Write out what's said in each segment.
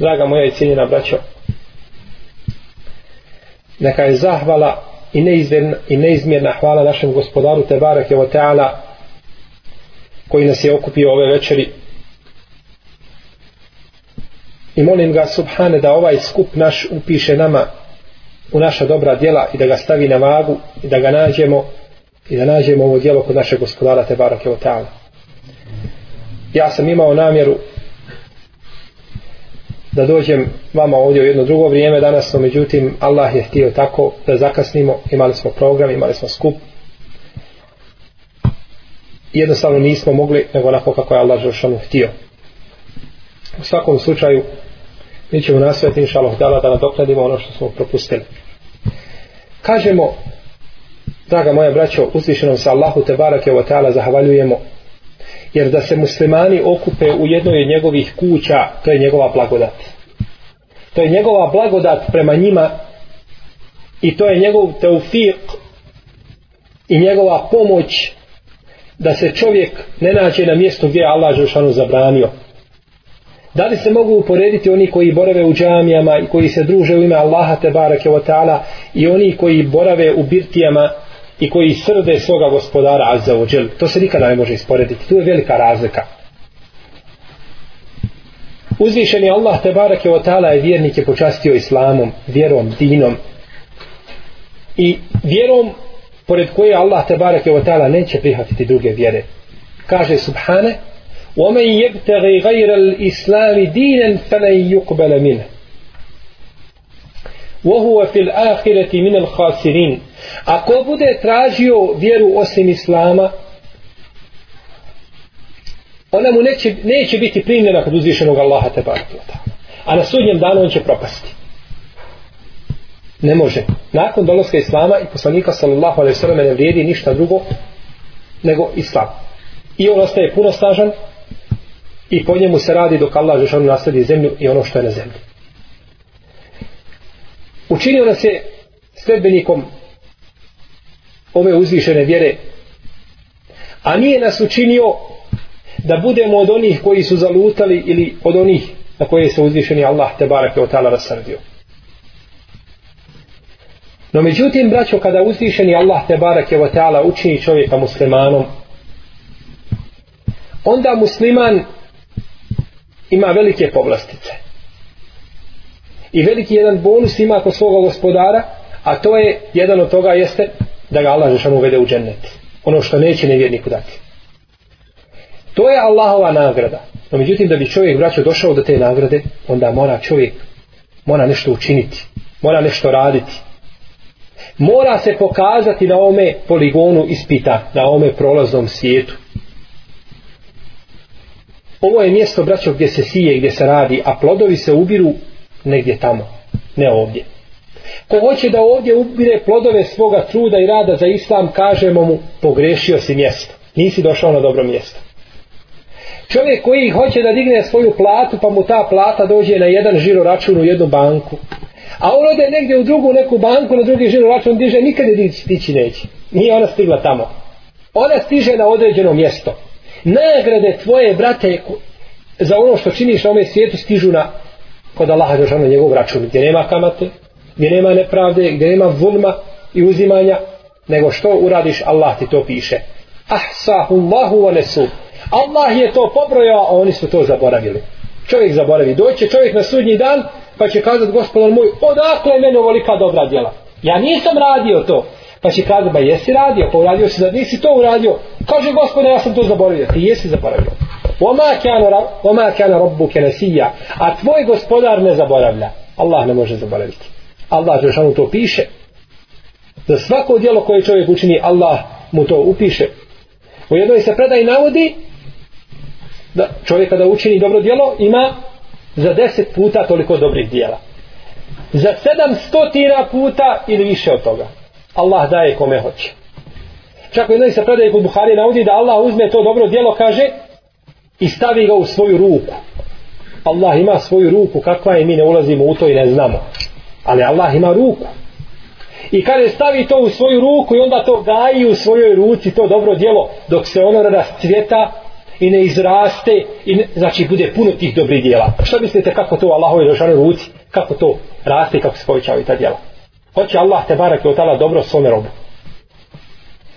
draga moja i cijeljena braćo neka je zahvala i neizmjerna, i neizmjerna hvala našem gospodaru Tebarak je Oteala koji nas je okupio ove večeri i molim ga Subhane da ovaj skup naš upiše nama u naša dobra djela i da ga stavi na vagu i da ga nađemo i da nađemo ovo djelo kod našeg gospodara Tebarak je Oteala ja sam imao namjeru da dođem vama ovdje u jedno drugo vrijeme danas, no međutim Allah je htio tako da zakasnimo, imali smo program, imali smo skup. Jednostavno nismo mogli, nego onako kako je Allah Žešanu htio. U svakom slučaju, mi ćemo nasvjeti inša Allah dala da nadokladimo ono što smo propustili. Kažemo, draga moja braćo, uslišenom se Allahu te barake o ta'ala zahvaljujemo jer da se muslimani okupe u jednoj od njegovih kuća, to je njegova blagodat. To je njegova blagodat prema njima i to je njegov teufik i njegova pomoć da se čovjek ne nađe na mjestu gdje je Allah Žešanu zabranio. Da li se mogu uporediti oni koji borave u džamijama i koji se druže u ime Allaha te barake o i oni koji borave u birtijama i koji srde svoga gospodara Azza u džel. To se nikada ne može isporediti. Tu je velika razlika. Uzvišen je Allah te barake o tala je vjernike počastio islamom, vjerom, dinom i vjerom pored koje Allah te barake o tala neće prihvatiti druge vjere. Kaže Subhane ومن يبتغي غير الإسلام دينا فلن يقبل منه وَهُوَ فِي الْآخِرَةِ مِنَ الْخَاسِرِينَ A ko bude tražio vjeru osim Islama, ona mu neće, neće biti primljena kod uzvišenog Allaha te barakla. A na sudnjem danu on će propasti. Ne može. Nakon dolaska Islama i poslanika sallallahu alaihi sallam ne vrijedi ništa drugo nego Islam. I on ostaje puno stažan i po njemu se radi dok Allah žešanu ono nasledi zemlju i ono što je na zemlji učinio da se sredbenikom ove uzvišene vjere a nije nas učinio da budemo od onih koji su zalutali ili od onih na koje se uzvišeni Allah te barak je otala rasrdio no međutim braćo kada uzvišeni Allah te barak je otala učini čovjeka muslimanom onda musliman ima velike povlastice i veliki jedan bonus ima kod svoga gospodara, a to je jedan od toga jeste da ga Allah Žešanu uvede u džennet. Ono što neće nevjerniku dati. To je Allahova nagrada. No međutim, da bi čovjek vraćao došao do te nagrade, onda mora čovjek mora nešto učiniti, mora nešto raditi. Mora se pokazati na ome poligonu ispita, na ome prolaznom svijetu. Ovo je mjesto, braćo, gdje se sije, gdje se radi, a plodovi se ubiru negdje tamo, ne ovdje. Ko hoće da ovdje ubire plodove svoga truda i rada za islam, kažemo mu, pogrešio si mjesto. Nisi došao na dobro mjesto. Čovjek koji hoće da digne svoju platu, pa mu ta plata dođe na jedan žiro račun u jednu banku. A on ode negdje u drugu neku banku, na drugi žiro račun diže, nikad je tići neće. Nije ona stigla tamo. Ona stiže na određeno mjesto. Nagrade tvoje brate za ono što činiš na ovom svijetu stižu na kod Allaha Đelešanu njegov račun, gdje nema kamate, gdje nema nepravde, gdje nema vulma i uzimanja, nego što uradiš, Allah ti to piše. Ahsahu Allahu wa nesu. Allah je to pobrojao, a oni su to zaboravili. Čovjek zaboravi. Doće čovjek na sudnji dan, pa će kazati gospodin moj, odakle je meni ovolika dobra djela? Ja nisam radio to. Pa će kazati, ba jesi radio, pa uradio si, nisi to uradio. Kaže gospodin, ja sam to zaboravio. Ti jesi zaboravio. Oma kana robbu kenesija. A tvoj gospodar ne zaboravlja. Allah ne može zaboraviti. Allah Đelšanu to piše. Za svako djelo koje čovjek učini, Allah mu to upiše. U jednoj se predaj navodi da čovjek kada učini dobro djelo ima za deset puta toliko dobrih djela. Za sedam stotina puta ili više od toga. Allah daje kome hoće. Čak u jednoj se predaj kod Buhari navodi da Allah uzme to dobro djelo, kaže i stavi ga u svoju ruku. Allah ima svoju ruku, kakva je, mi ne ulazimo u to i ne znamo. Ali Allah ima ruku. I kada stavi to u svoju ruku i onda to gaji u svojoj ruci, to dobro djelo, dok se ono rastvjeta i ne izraste, i ne, znači bude puno tih dobrih djela. Što mislite kako to Allahove došane ruci, kako to raste i kako se povećava i ta djela? Hoće Allah te barak i otala dobro svome robu.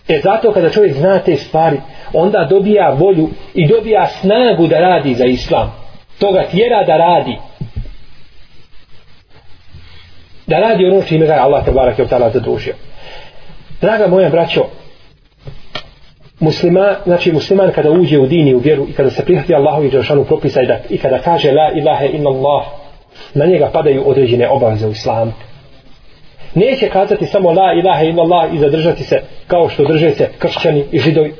E zato kada čovjek zna te stvari, onda dobija volju i dobija snagu da radi za islam. Toga tjera da radi. Da radi ono što ime ga je Allah te barak je tala zadužio. Draga moja braćo, muslima, znači musliman kada uđe u dini, u vjeru i kada se prihvati Allahu i Đeršanu propisa i, da, i kada kaže la ilahe in Allah, na njega padaju određene obaveze u islamu neće kazati samo la ilaha illallah i zadržati se kao što drže se kršćani i židovi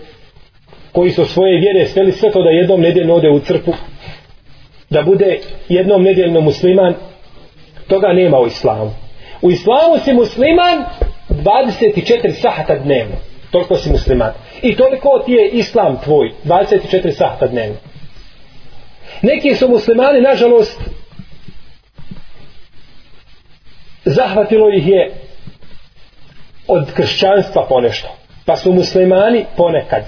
koji su svoje vjere sveli sve to da jednom nedeljno ode u crpu da bude jednom nedeljno musliman toga nema u islamu u islamu si musliman 24 sahata dnevno toliko si musliman i toliko ti je islam tvoj 24 sahata dnevno neki su muslimani nažalost zahvatilo ih je od kršćanstva ponešto. Pa su muslimani ponekad.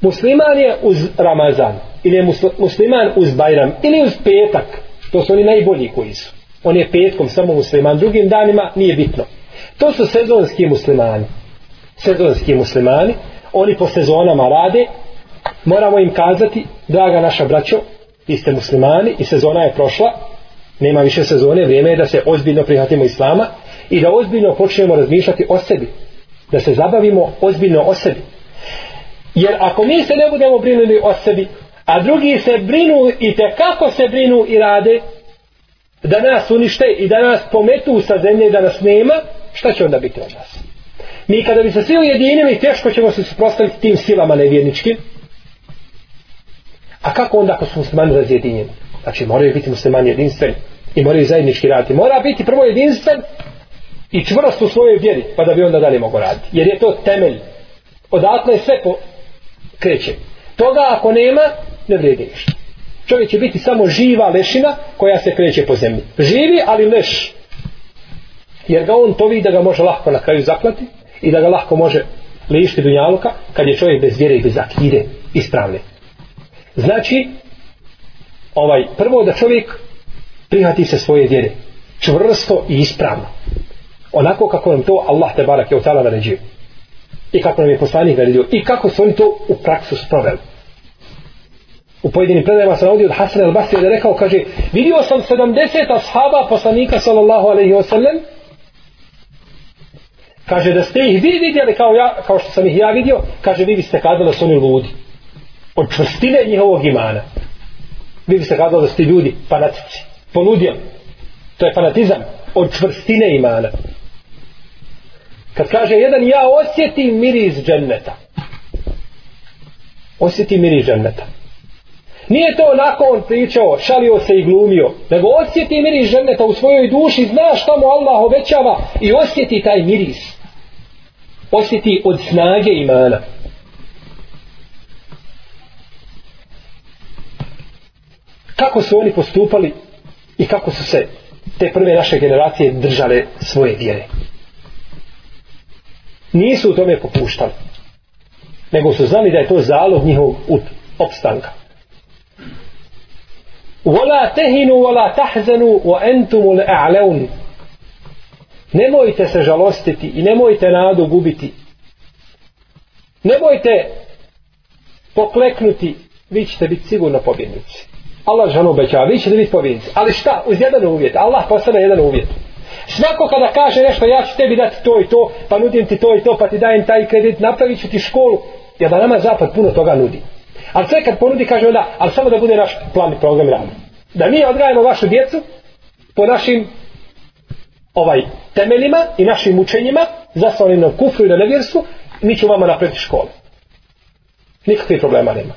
Musliman je uz Ramazan. Ili je musliman uz Bajram. Ili uz petak. To su oni najbolji koji su. On je petkom samo musliman. Drugim danima nije bitno. To su sezonski muslimani. Sezonski muslimani. Oni po sezonama rade. Moramo im kazati, draga naša braćo, vi ste muslimani i sezona je prošla nema više sezone, vrijeme je da se ozbiljno prihvatimo islama i da ozbiljno počnemo razmišljati o sebi, da se zabavimo ozbiljno o sebi. Jer ako mi se ne budemo brinuli o sebi, a drugi se brinu i te kako se brinu i rade, da nas unište i da nas pometu sa zemlje i da nas nema, šta će onda biti od nas? Mi kada bi se svi ujedinili, teško ćemo se suprostaviti tim silama nevjerničkim. A kako onda ako smo manj razjedinjeni? Znači moraju biti muslimani jedinstveni i moraju zajednički raditi. Mora biti prvo jedinstven i čvrst u svojoj vjeri pa da bi onda dalje mogo raditi. Jer je to temelj. Odatno je sve po kreće. Toga ako nema, ne vredi ništa. Čovjek će biti samo živa lešina koja se kreće po zemlji. Živi, ali leš. Jer ga on to vidi da ga može lahko na kraju zaklati i da ga lahko može lišiti dunjaluka kad je čovjek bez vjere i bez akide ispravne. Znači, ovaj prvo da čovjek prihvati se svoje vjere čvrsto i ispravno onako kako nam to Allah te barak je utala naređio i kako nam je poslanik naređio i kako su oni to u praksu sproveli u pojedinim predajama sam navodio od Hasan al Basri da rekao kaže vidio sam 70 ashaba poslanika sallallahu alaihi wasallam kaže da ste ih vi vidjeli kao, ja, kao što sam ih ja vidio kaže vi biste kazali da su oni ludi od čvrstine njihovog imana vi bi se kazali da ste ljudi, fanatici. Poludjel. To je fanatizam od čvrstine imana. Kad kaže jedan, ja osjetim miris dženneta. Osjetim miris dženneta. Nije to onako on pričao, šalio se i glumio, nego osjeti miris ženeta u svojoj duši, zna šta mu Allah obećava i osjeti taj miris. Osjeti od snage imana. kako su oni postupali i kako su se te prve naše generacije držale svoje vjere. Nisu u tome popuštali, nego su znali da je to zalog njihov ut, opstanka. Vola tehinu, vola tahzenu, o entumu le'aleun. Nemojte se žalostiti i nemojte nadu gubiti. Nemojte pokleknuti, vi ćete biti sigurno pobjednici. Allah žena obećava, vi ćete biti povinci. Ali šta? Uz jedan uvjet. Allah postane jedan uvjet. Svako kada kaže nešto, ja ću tebi dati to i to, pa nudim ti to i to, pa ti dajem taj kredit, napravit ću ti školu, jer da nama zapad puno toga nudi. Ali sve kad ponudi, kaže onda, ali samo da bude naš plan i program rada. Da mi odgajamo vašu djecu po našim ovaj temeljima i našim učenjima, zasnovanim na kufru i na nevjersu, mi ću vama napraviti školu. Nikakvih problema nema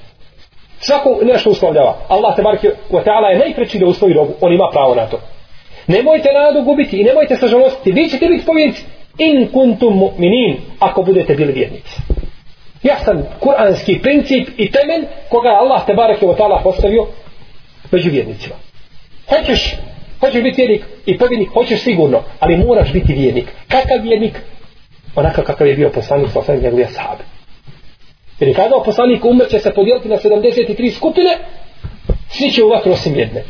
svako nešto uslovljava. Allah te barke wa ta'ala je najpreći da uslovi robu. On ima pravo na to. Nemojte nadu gubiti i nemojte sažalostiti. Vi ćete biti spovjenici. In kuntum mu'minin. Ako budete bili vjernici. Ja sam kuranski princip i temen koga je Allah te barke wa ta'ala postavio među vjernicima. Hoćeš, hoćeš biti vjernik i povjernik, hoćeš sigurno, ali moraš biti vjernik. Kakav vjernik? Onakav kakav je bio poslanik, poslanik njegovija sahabe. Jer je kazao poslanik umr će se podijeliti na 73 skupine, svi će u vatru osim jedne.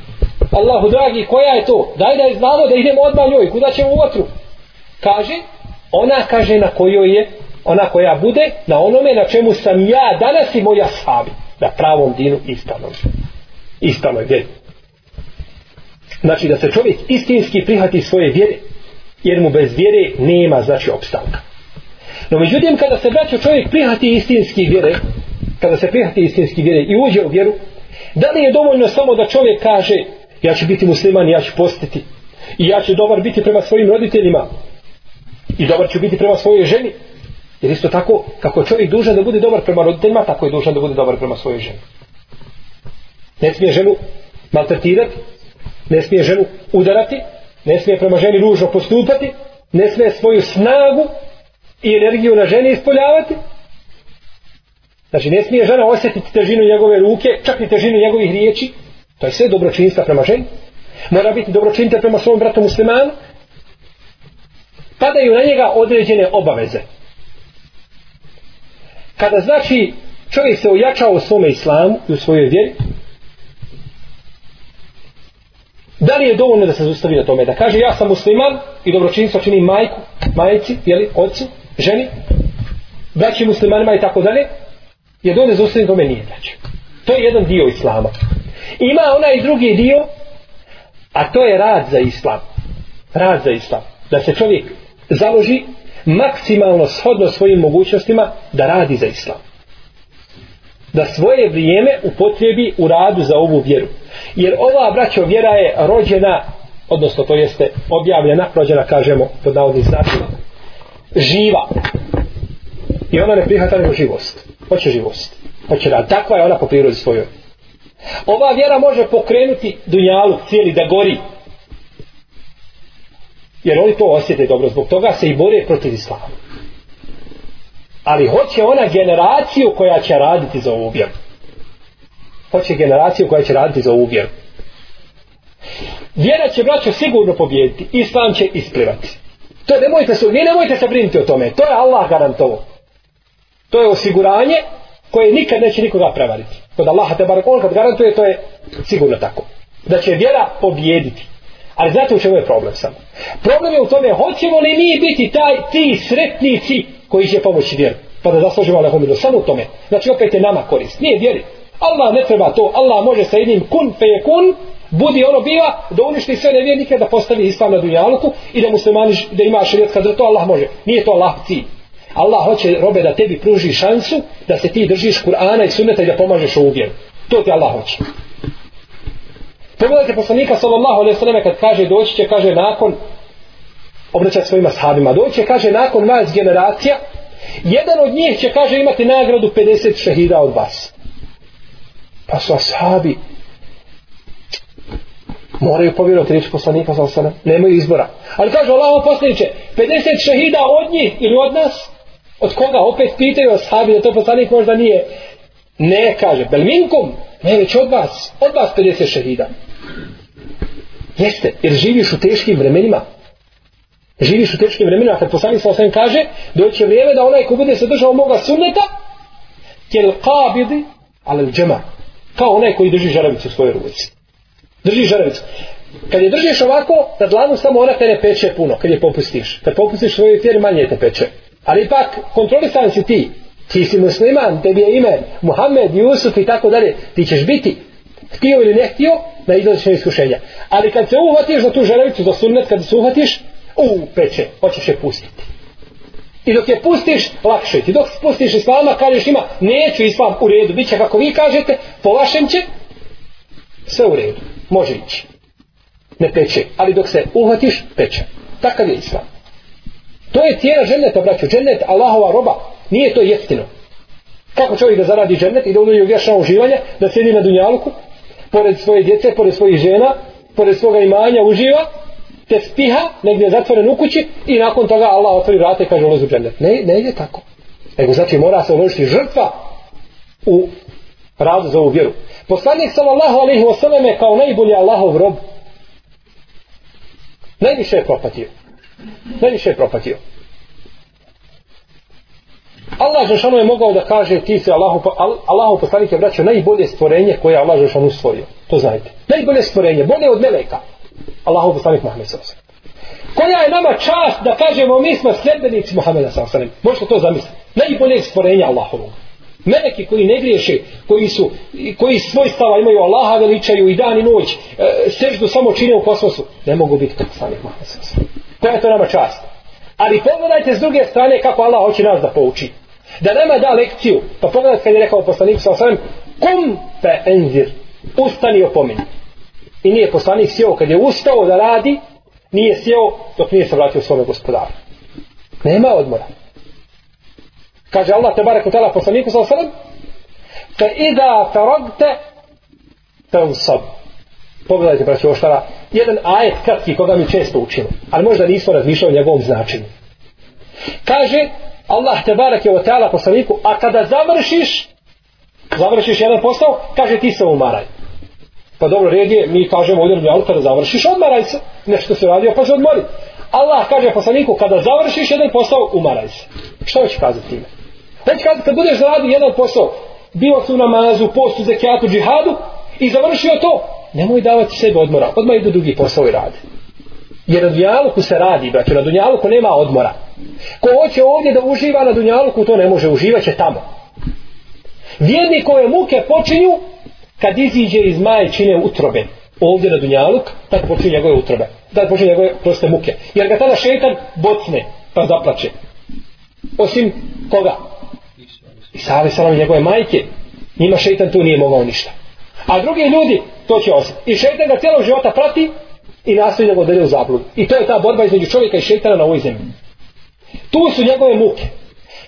Allahu dragi, koja je to? Daj da je znalo da idemo odmah njoj, kuda ćemo u vatru? Kaže, ona kaže na kojoj je, ona koja bude, na onome na čemu sam ja danas i moja sabi, na pravom dinu istanom. Istanoj vjeri. Znači da se čovjek istinski prihati svoje vjere, jer mu bez vjere nema znači opstanka. No međutim, kada se braćo čovjek prihati istinski vjere, kada se prihati istinski vjere i uđe u vjeru, da li je dovoljno samo da čovjek kaže ja ću biti musliman, ja ću postiti i ja ću dobar biti prema svojim roditeljima i dobar ću biti prema svojoj ženi jer isto tako kako čovjek dužan da bude dobar prema roditeljima tako je dužan da bude dobar prema svojoj ženi ne smije ženu maltretirati ne smije ženu udarati ne smije prema ženi ružno postupati ne smije svoju snagu i energiju na žene ispoljavati. Znači, ne smije žena osjetiti težinu njegove ruke, čak i težinu njegovih riječi. To je sve dobročinstva prema ženi. Mora biti dobročinitelj prema svom bratu muslimanu. Padaju na njega određene obaveze. Kada znači čovjek se ojačao u svome islamu i u svojoj vjeri, da li je dovoljno da se zustavi na tome? Da kaže ja sam musliman i dobročinstvo čini majku, majici, jeli, ocu, ženi, braći muslimanima i tako dalje, je dole za ustavim tome nije braći. To je jedan dio islama. Ima onaj drugi dio, a to je rad za islam. Rad za islam. Da se čovjek založi maksimalno shodno svojim mogućnostima da radi za islam. Da svoje vrijeme upotrebi u radu za ovu vjeru. Jer ova braćo vjera je rođena, odnosno to jeste objavljena, rođena kažemo pod navodnim znacima, živa. I ona ne prihvata nego živost. Hoće živost. Hoće rad. Takva je ona po prirodi svojoj. Ova vjera može pokrenuti dunjalu cijeli da gori. Jer oni to osjete dobro. Zbog toga se i bore protiv islama. Ali hoće ona generaciju koja će raditi za ovu vjeru. Hoće generaciju koja će raditi za ovu vjeru. Vjera će braćo sigurno pobijediti. Islam će isplivati. To ne mojte se, vi ne mojte se brinuti o tome. To je Allah garantovo. To je osiguranje koje nikad neće nikoga prevariti. Kod Allaha te barek on kad garantuje, to je sigurno tako. Da će vjera pobjediti. Ali znate u čemu je problem samo? Problem je u tome, hoćemo li mi biti taj, ti sretnici koji će pomoći vjeru? Pa da zaslužimo Allahom ilu. Samo u tome. Znači opet je nama korist. Nije vjeri. Allah ne treba to. Allah može sa jednim kun fe je kun budi ono biva da uništi sve nevjernike da postavi islam na dunjaluku i da muslimani da ima šarijat kadra to Allah može nije to Allah cilj Allah hoće robe da tebi pruži šansu da se ti držiš Kur'ana i sunneta i da pomažeš u uvjeru to ti Allah hoće pogledajte poslanika sallallahu alaihi sallam kad kaže doći će kaže nakon obraćat svojima sahabima doći će kaže nakon vas generacija jedan od njih će kaže imati nagradu 50 šehida od vas pa su ashabi Moraju povjerovati riječ poslanika sa osana. Nemaju izbora. Ali kažu Allah poslaniće, 50 šehida od njih ili od nas? Od koga? Opet pitaju ashabi da to poslanik možda nije. Ne, kaže. Belminkum? Ne, već od vas. Od vas 50 šehida. Jeste, jer živiš u teškim vremenima. Živiš u teškim vremenima. Kad poslanik sa osana kaže, doće vrijeme da onaj ko bude se držao moga sunneta, kjer kabidi, ali džema. Kao onaj koji drži žaravicu u svojoj ruci drži žarevicu. Kad je držiš ovako, na dlanu samo ona te ne peče puno, kad je popustiš. Kad popustiš svoje tijeri, manje te peče. Ali ipak, kontrolisan si ti. Ti si musliman, tebi je ime Muhammed, Jusuf i tako dalje. Ti ćeš biti, htio ili ne htio, na izlazične iskušenja. Ali kad se uhvatiš na tu žarevicu za sunnet, kad se uhvatiš, u, peče, hoćeš je pustiti. I dok je pustiš, lakše ti. Dok spustiš islama, kažeš ima, neću islam u redu, bit će kako vi kažete, po vašem će, sve u redu može ići. Ne peče. Ali dok se uhvatiš, peče. Takav je islam. To je cijena dženneta, braću. Džennet, Allahova roba, nije to jeftino. Kako čovjek da zaradi džennet i da ono je uvješa uživanje, da sjedi na dunjaluku, pored svoje djece, pored svojih žena, pored svoga imanja, uživa, te spiha, negdje je zatvoren u kući i nakon toga Allah otvori vrate i kaže ulazi u džennet. Ne, ne ide tako. Nego znači mora se uložiti žrtva u pravdu za ovu vjeru. Poslanik sallallahu alaihi wa sallam je kao najbolji Allahov rob. Najviše je propatio. Najviše je propatio. Allah Žešanu je mogao da kaže ti se Allahu, Allahu poslanik je vraćao najbolje stvorenje koje je Allah Žešanu stvorio. To znajte. Najbolje stvorenje. Bolje od meleka. Allahu poslanik Muhammed sallallahu alaihi Koja je nama čast da kažemo mi smo sljedbenici Muhammeda sallallahu alaihi wa sallam. Možete to zamisliti. Najbolje stvorenje Allahovog. Meleki koji ne griješe, koji su, koji svoj stava imaju Allaha veličaju i dan i noć, e, seždu samo čine u kosmosu, ne mogu biti kako sami Muhammed To je to nama čast. Ali pogledajte s druge strane kako Allah hoće nas da pouči. Da nama da lekciju, pa pogledajte kad je rekao poslanik sa osam, kum pe enzir, ustani opomeni. I nije poslanik sjeo, kad je ustao da radi, nije sjeo dok nije se vratio svome gospodaru. Nema odmora. Kaže Allah te barek utala poslaniku sa osram. Fe ida farogte te unsob. Pogledajte, braći, ovo štara. Jedan ajet kratki koga mi često učimo. Ali možda nismo razmišljali o njegovom značenju. Kaže Allah te barek je utala poslaniku. A kada završiš, završiš jedan posao, kaže ti se umaraj. Pa dobro, red je, mi kažemo ovdje mi kada završiš, odmaraj se. Nešto se radio, pa se odmori. Allah kaže poslaniku, kada završiš jedan posao, umaraj se. Što će kazati time? Reći znači, kad, kad budeš radi jedan posao, bio si u namazu, postu, zekijatu, džihadu i završio to, nemoj davati sebi odmora, odmah idu drugi posao i radi. Jer na Dunjaluku se radi, braću, na Dunjaluku nema odmora. Ko hoće ovdje da uživa na Dunjaluku, to ne može, uživat će tamo. Vjerni koje muke počinju kad iziđe iz majčine utrobe. Ovdje na Dunjaluk, tad počinju njegove utrobe. Tad počinju njegove proste muke. Jer ga tada šetan bocne, pa zaplače. Osim koga? Isa alaih salam i njegove majke, njima šeitan tu nije mogao ništa. A drugi ljudi, to će osjeti. I šeitan ga cijelog života prati i nastoji da ga odredi u zabludu. I to je ta borba između čovjeka i šeitana na ovoj zemlji. Tu su njegove muke.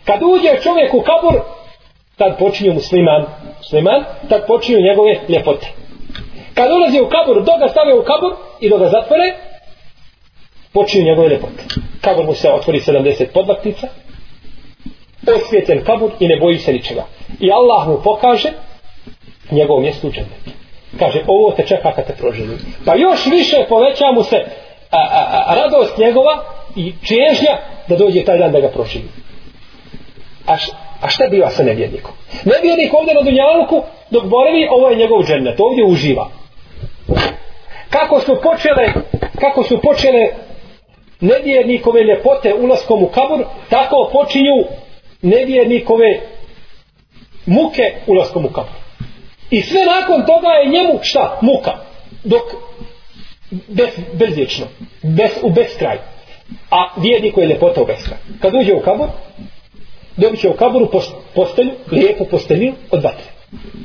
Kad uđe čovjek u kabur, tad počinju musliman, musliman, tad počinju njegove ljepote. Kad ulazi u kabur, dok ga stave u kabur i dok ga zatvore, počinju njegove ljepote. Kabur mu se otvori 70 podvaktica, osvjetljen kabur i ne boji se ničega. I Allah mu pokaže njegov mjesto u džennetu. Kaže, ovo te čeka kad te proživi. Pa još više poveća mu se a, a, a, radost njegova i čežnja da dođe taj dan da ga proživi. A, š, a šta biva sa nevjednikom? Nevjednik ovdje na Dunjalku, dok boravi, ovo je njegov džennet, ovdje uživa. Kako su počele, kako su počele nevjernikove ljepote ulaskom u kabur, tako počinju nevjernikove muke ulaskom u kapu. I sve nakon toga je njemu šta? Muka. Dok bez, bezvječno. Bez, u beskraj. A vjerniku je lepota u beskraj. Kad uđe u kabor, dobit će u kaboru postelju, lijepu postelju od vatre.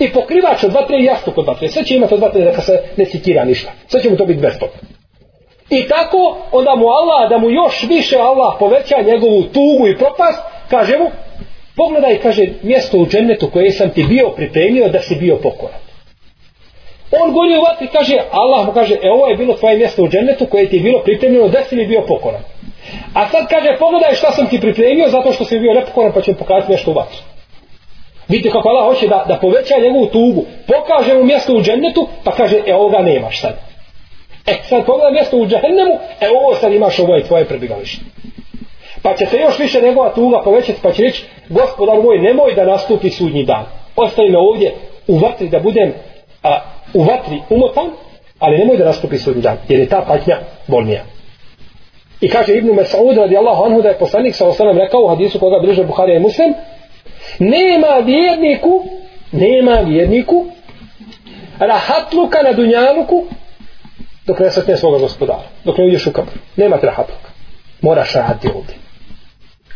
I pokrivač od vatre i jastuk od vatre. Sve će imati od vatre da se ne sikira ništa. Sve će mu to biti besplatno. I tako onda mu Allah, da mu još više Allah poveća njegovu tugu i propast, kaže mu, Pogledaj, kaže, mjesto u džennetu koje sam ti bio pripremio da si bio pokoran. On gori u vatri, kaže, Allah mu kaže, e ovo je bilo tvoje mjesto u džennetu koje ti je bilo pripremljeno da si mi bio pokoran. A sad kaže, pogledaj šta sam ti pripremio zato što sam bio nepokoran pa ću mi pokazati nešto u vatri. Vidite kako Allah hoće da, da poveća njegovu tugu. Pokaže mu mjesto u džennetu, pa kaže, e ovoga nemaš sad. E sad pogledaj mjesto u džennemu, e ovo sad imaš, ovo je tvoje prebigalište pa će se još više njegova tuga povećati, pa će reći, gospodar moj, nemoj da nastupi sudnji dan. Ostavi me ovdje u vatri da budem a, u vatri umotan, ali nemoj da nastupi sudnji dan, jer je ta patnja bolnija. I kaže Ibnu Mesaud radi Allahu anhu da je poslanik sa osanom rekao u hadisu koga bliže Buhari i Muslim, nema vjerniku, nema vjerniku, rahatluka na dunjaluku, dok ne sretne svoga gospodara, dok ne uđeš u kabru. Nema te rahatluka. Moraš raditi ovdje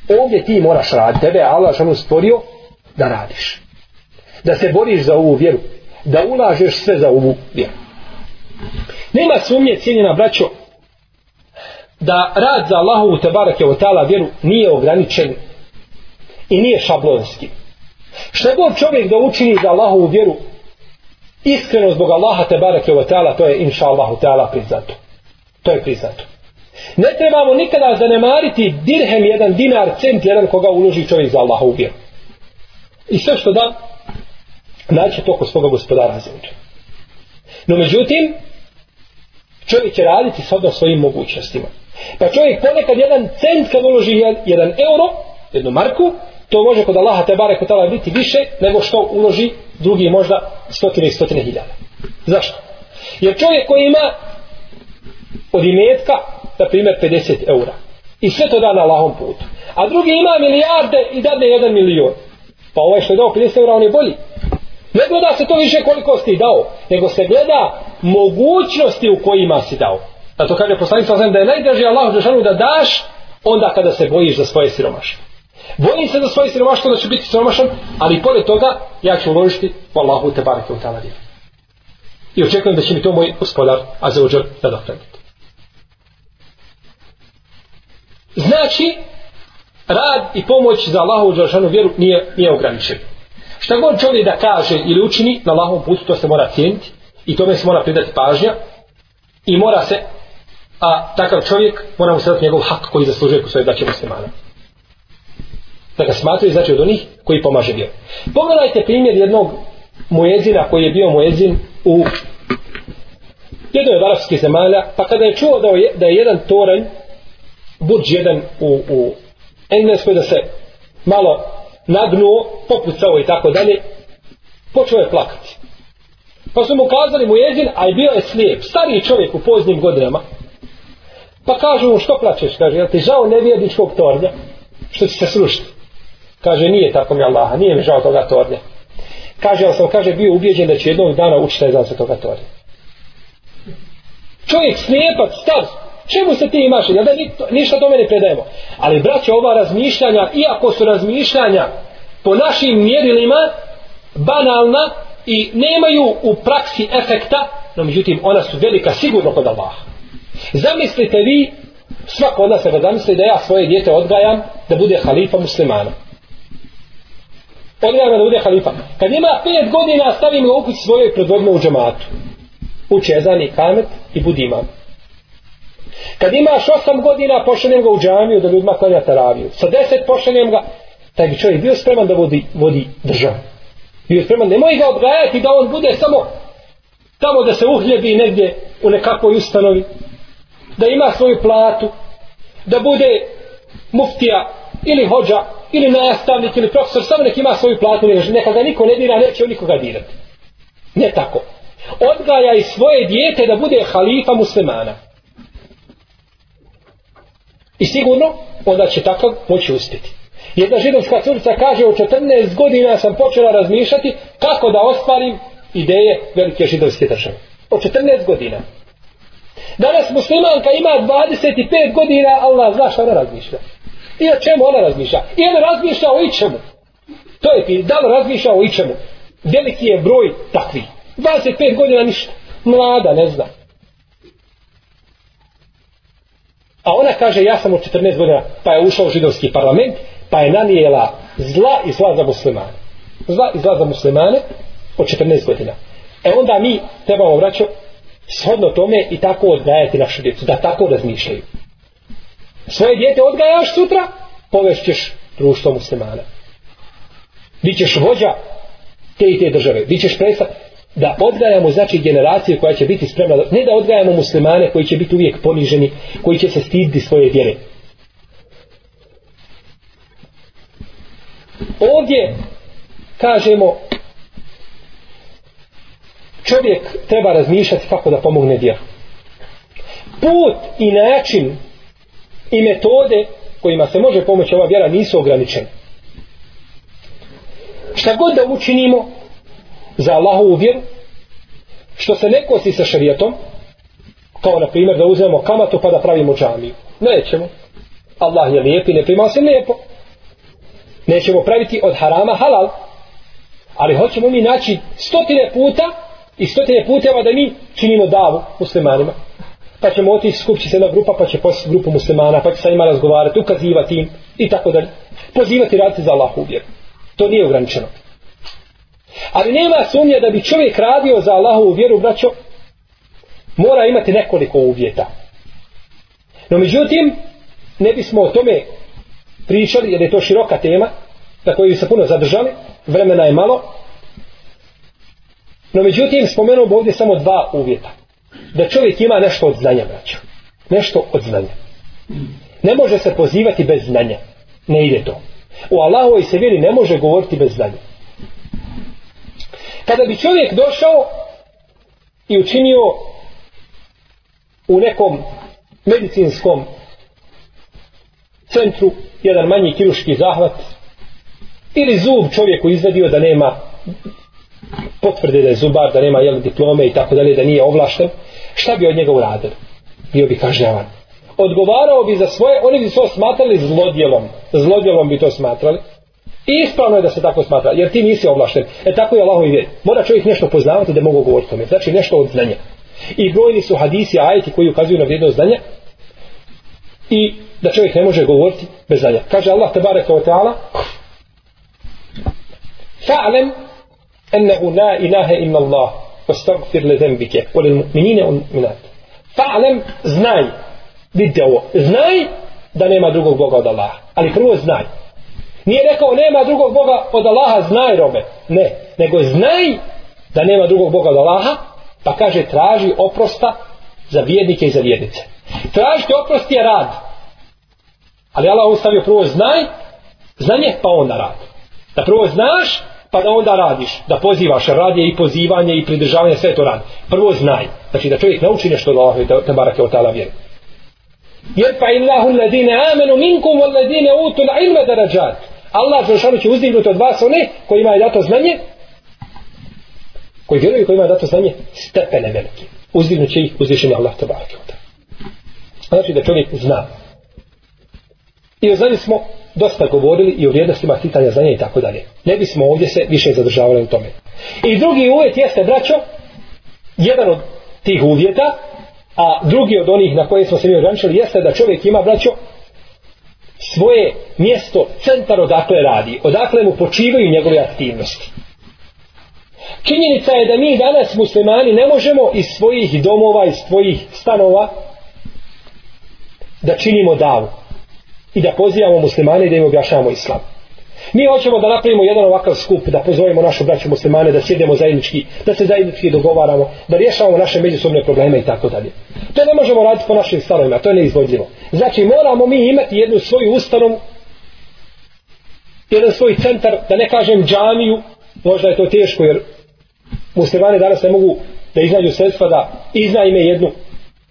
ovdje ti moraš raditi, tebe Allah što stvorio da radiš. Da se boriš za ovu vjeru. Da ulažeš sve za ovu vjeru. Nema sumnje, cijenjena braćo, da rad za Allahovu tebarake o tala vjeru nije ograničen i nije šablonski. Što god čovjek da učini za Allahovu vjeru, iskreno zbog Allaha tebarake o tala, to je inša Allahu tala priznato. To je priznato. Ne trebamo nikada zanemariti dirhem jedan dinar, cent jedan koga uloži čovjek za Allaha ubija. I sve što da, naće to kod svoga gospodara zemlje. No međutim, čovjek će raditi s svojim mogućnostima. Pa čovjek ponekad jedan cent kad uloži jedan euro, jednu marku, to može kod Allaha te bare kod biti više nego što uloži drugi možda stotine i stotine hiljada. Zašto? Jer čovjek koji ima od imetka na primjer 50 eura. I sve to da na lahom putu. A drugi ima milijarde i dadne jedan milion. Pa ovaj što je dao 50 eura, on je bolji. Ne gleda se to više koliko si dao, nego se gleda mogućnosti u kojima si dao. Zato kaže poslanica znam da je najdraži Allah u da daš onda kada se bojiš za svoje siromaštvo. Bojim se za svoje siromaštvo da će biti siromašan, ali pored toga ja ću uložiti u Allahu te barake u I očekujem da će mi to moj gospodar Azeođer da dopredi. Znači, rad i pomoć za Allahovu džaršanu vjeru nije, nije ograničen. Šta god čovjek da kaže ili učini na Allahovom putu, to se mora cijeniti i tome se mora pridati pažnja i mora se, a takav čovjek mora mu sadati njegov hak koji zaslužuje ko svoje braće muslimana. Da ga smatruje, znači od onih koji pomaže vjeru. Pogledajte primjer jednog mujezina koji je bio mujezin u jednoj od arapskih zemalja, pa kada je čuo da je, da je jedan toranj buđ jedan u, u Engleskoj da se malo nagnuo, popucao i tako dalje, počeo je plakati. Pa su mu kazali mu jezin, a je bio je slijep, stariji čovjek u poznim godinama. Pa kažu mu, što plaćeš? Kaže, jel ti žao nevjerničkog tornja? Što će se srušiti? Kaže, nije tako mi Allaha, nije mi žao toga tornja. Kaže, ali sam kaže, bio ubijeđen da će jednog dana učiti za toga tornja. Čovjek slijepac, star, Čemu se ti imaš? Ja da ni, to, ništa do mene predajemo. Ali braće, ova razmišljanja, iako su razmišljanja po našim mjerilima banalna i nemaju u praksi efekta, no međutim ona su velika sigurno kod Allaha. Zamislite vi, svako od nas se zamisli da ja svoje dijete odgajam da bude halifa muslimana. Odgajam da bude halifa. Kad ima pet godina stavim ga u kući svojoj predvodno u džamatu. Uče ezan i kamet i budi imam. Kad imaš osam godina, pošaljem ga u džamiju da ljudima klanja taraviju. Sa deset pošaljem ga, taj bi čovjek bio spreman da vodi, vodi državu. Bio spreman, nemoj ga obgajati da on bude samo tamo da se uhljebi negdje u nekakvoj ustanovi. Da ima svoju platu. Da bude muftija ili hođa ili nastavnik ili profesor, samo nek ima svoju platu. Neka ga niko ne dira, neće on nikoga dirati. Ne tako. Odgajaj svoje dijete da bude halifa muslimana. I sigurno, onda će takav moći uspjeti. Jedna židovska curica kaže, u 14 godina sam počela razmišljati kako da ostvarim ideje velike židovske države. O 14 godina. Danas muslimanka ima 25 godina, Allah zna šta ona razmišlja. I o čemu ona razmišlja? I ona razmišlja o ičemu. To je ti, da li razmišlja o ičemu? Veliki je broj takvi. 25 godina ništa. Mlada, ne znam. A ona kaže, ja sam od 14 godina, pa je ušla u židovski parlament, pa je nanijela zla i zla za muslimane. Zla i zla za muslimane od 14 godina. E onda mi trebamo vraćati shodno tome i tako odgajati našu djecu, da tako razmišljaju. Svoje djete odgajaš sutra, povešćeš društvo muslimana. Bićeš vođa te i te države. Bićeš predstav, da odgajamo znači generacije koja će biti spremna ne da odgajamo muslimane koji će biti uvijek poniženi koji će se stiditi svoje vjere ovdje kažemo čovjek treba razmišljati kako da pomogne djeru put i način i metode kojima se može pomoći ova vjera nisu ograničeni šta god da učinimo za Allahovu vjeru što se ne kosi sa šarijetom kao na primjer da uzmemo kamatu pa da pravimo džamiju nećemo Allah je lijep i ne prima se lijepo nećemo praviti od harama halal ali hoćemo mi naći stotine puta i stotine puteva da mi činimo davu muslimanima pa ćemo otići skupći se jedna grupa pa će posjeti grupu muslimana pa će sa njima razgovarati, ukazivati im i tako dalje pozivati raditi za Allahovu vjeru to nije ograničeno Ali nema sumnje da bi čovjek radio za Allahovu vjeru, braćo, mora imati nekoliko uvjeta. No međutim, ne bismo o tome pričali, jer je to široka tema, na kojoj bi se puno zadržali, vremena je malo. No međutim, spomenuo bi ovdje samo dva uvjeta. Da čovjek ima nešto od znanja, braćo. Nešto od znanja. Ne može se pozivati bez znanja. Ne ide to. U Allahovoj se vjeri ne može govoriti bez znanja kada bi čovjek došao i učinio u nekom medicinskom centru jedan manji kiruški zahvat ili zub čovjeku izvadio da nema potvrde da je zubar, da nema jel, diplome i tako dalje, da nije ovlašten, šta bi od njega uradio? Bio bi kažnjavan. Odgovarao bi za svoje, oni bi to smatrali zlodjelom. Zlodjelom bi to smatrali. I ispravno je da se tako smatra, jer ti nisi ovlašten. E tako je Allahovi vjer. Mora čovjek nešto poznavati da mogu govoriti o tome. Znači nešto od znanja. I brojni su hadisi, ajeti koji ukazuju na vrijednost znanja. I da čovjek ne može govoriti bez znanja. Kaže Allah te bareka wa ta'ala Fa'alem ennehu la ilaha illa Allah ostagfir le zembike ulil mu'minine un minat. Fa'alem znaj. Vidite ovo. Znaj da nema drugog Boga od Allaha. Ali prvo znaj. Nije rekao nema drugog Boga od Allaha, znaj robe. Ne, nego znaj da nema drugog Boga od Allaha, pa kaže traži oprosta za vjednike i za vjednice. Tražite oprosti je rad. Ali Allah on stavio prvo znaj, znanje pa onda rad. Da prvo znaš, pa da onda radiš. Da pozivaš, rad je i pozivanje i pridržavanje, sve to rad. Prvo znaj. Znači da čovjek nauči nešto od Allaha i da te barake od tala vjeri. Jer pa illahu ladine amenu minkum wal ladine utul ilma darađatu. Allah za šanu će uzdignut od vas one koji imaju dato znanje koji vjeruju koji imaju dato znanje stepene velike uzdignut će ih uzvišenje Allah to barke znači da čovjek zna i o znanju smo dosta govorili i o vrijednostima titanja znanja i tako dalje ne bismo ovdje se više zadržavali u tome i drugi uvjet jeste braćo jedan od tih uvjeta a drugi od onih na koje smo se mi ograničili jeste da čovjek ima braćo svoje mjesto, centar odakle radi, odakle mu počivaju njegove aktivnosti. Činjenica je da mi danas muslimani ne možemo iz svojih domova, iz svojih stanova da činimo davu i da pozivamo muslimane da im objašavamo islamu. Mi hoćemo da napravimo jedan ovakav skup, da pozovemo našu braću muslimane, da sjedemo zajednički, da se zajednički dogovaramo, da rješavamo naše međusobne probleme i tako dalje. To ne možemo raditi po našim stanovima, to je neizvodljivo. Znači moramo mi imati jednu svoju ustanom, jedan svoj centar, da ne kažem džamiju, možda je to teško jer muslimane danas ne mogu da iznađu sredstva da iznajme jednu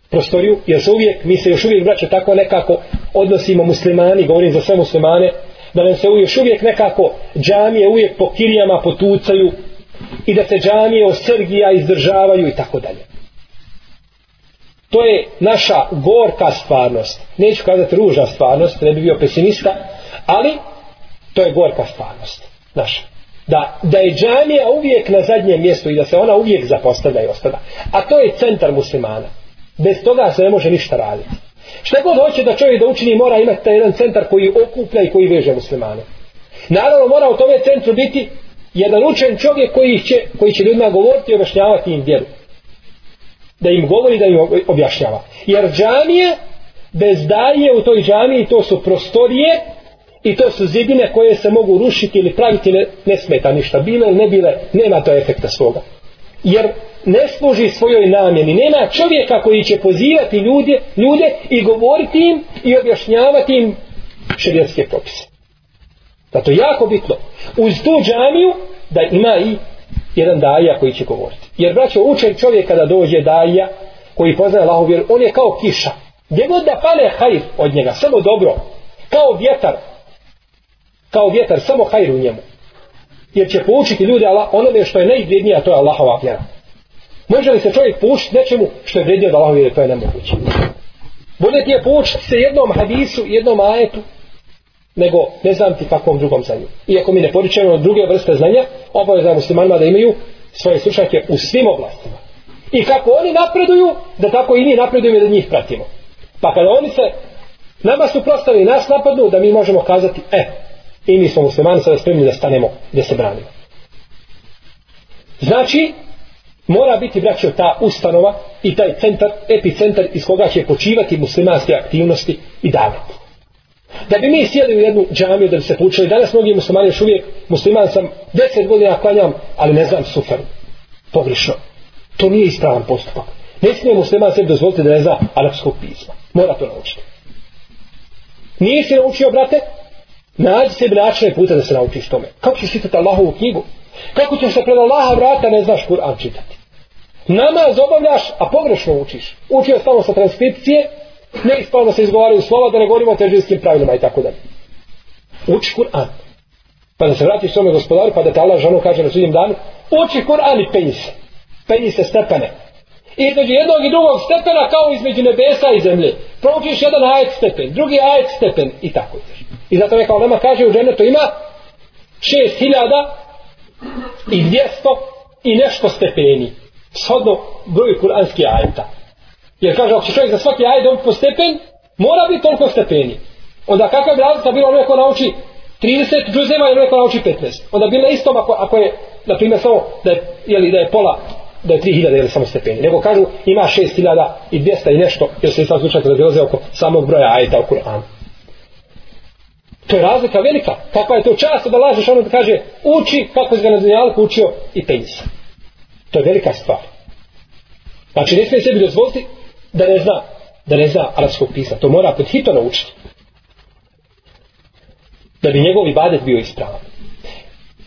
prostoriju, jer se uvijek, mi se još uvijek braće tako nekako odnosimo muslimani, govorim za sve muslimane, da nam se još uvijek nekako džamije uvijek po kirijama potucaju i da se džamije od Srgija izdržavaju i tako dalje. To je naša gorka stvarnost. Neću kazati ružna stvarnost, ne bi bio pesimista, ali to je gorka stvarnost. Naša. Da, da je džamija uvijek na zadnjem mjestu i da se ona uvijek zapostavlja i ostada. A to je centar muslimana. Bez toga se ne može ništa raditi. Šta god hoće da čovjek da učini mora imati taj jedan centar koji okuplja i koji veže muslimane. Naravno mora u tome centru biti jedan učen čovjek koji će, koji će ljudima govoriti i objašnjavati im vjeru. Da im govori, da im objašnjava. Jer džamije bez dalje u toj džamiji to su prostorije i to su zidine koje se mogu rušiti ili praviti ne, ne smeta ništa. Bile ili ne bile, nema to efekta svoga jer ne služi svojoj namjeni. Nema čovjeka koji će pozivati ljude, ljude i govoriti im i objašnjavati im šerijanske propise. Zato je jako bitno uz tu džamiju da ima i jedan daja koji će govoriti. Jer braćo učaj čovjek kada dođe daja koji poznaje Allahu vjeru, on je kao kiša. Gdje god da pane hajr od njega, samo dobro. Kao vjetar. Kao vjetar, samo hajr u njemu jer će poučiti ljudi onome što je najvrednije, a to je Allahova vjera. Može li se čovjek poučiti nečemu što je vrednije od Allahove vjere, to je nemoguće. Bolje ti je poučiti se jednom hadisu, jednom ajetu, nego ne znam ti kakvom drugom znanju. Iako mi ne poričujemo druge vrste znanja, obavezno muslimanima da imaju svoje slušake u svim oblastima. I kako oni napreduju, da tako i mi napredujemo da njih pratimo. Pa kada oni se nama su prostali nas napadnu, da mi možemo kazati, e, i mi smo muslimani sada spremni da stanemo, da se branimo. Znači, mora biti braćo ta ustanova i taj centar, epicentar iz koga će počivati muslimanske aktivnosti i davati. Da bi mi sjeli u jednu džamiju da bi se poučili, danas mnogi muslimani još uvijek, musliman sam, deset godina klanjam, ali ne znam sufer, pogrišno. To nije ispravan postupak. Ne smije musliman sebi dozvoliti da ne zna arapskog pisma. Mora to naučiti. Nije se naučio, brate, Nađi sebi načine puta da se naučiš tome. Kako ćeš čitati Allahovu knjigu? Kako ćeš se pred Allaha vrata ne znaš Kur'an čitati? Namaz obavljaš, a pogrešno učiš. Učio stalno sa transkripcije, ne ispalno se izgovaraju slova, da ne govorimo o težinskim pravilima i tako dalje. Uči Kur'an. Pa da se vratiš svome gospodaru, pa da te Allah žanu kaže na sudjem danu, uči Kur'an i penji se. Penji se stepene. I između jednog i drugog stepena, kao između nebesa i zemlje. Proučiš jedan ajet stepen, drugi ajet stepen i tako ideš. I zato neka ulema kaže u džennetu ima šest hiljada i dvijesto i nešto stepeni. Shodno broju kuranski ajeta. Jer kaže, ako će čovjek za svaki ajet dobiti po stepen, mora biti toliko stepeni. Onda kakva je razlika bilo ono ko nauči 30 džuzema ili neko nauči 15. Onda bi na istom ako, ako je, na primjer, samo da je, jeli, da je pola, da je 3000 ili samo stepeni. Nego kažu ima 6000 i 200 i nešto, jer se sam slučaj razilaze oko samog broja ajeta u Kur'anu. To je razlika velika. Kakva je to čast da lažeš ono da kaže uči kako si ga na zemljalku učio i penjisa. To je velika stvar. Znači ne smije sebi dozvoliti da ne zna da ne zna arabskog pisa. To mora pod hito naučiti. Da bi njegov ibadet bio ispravan.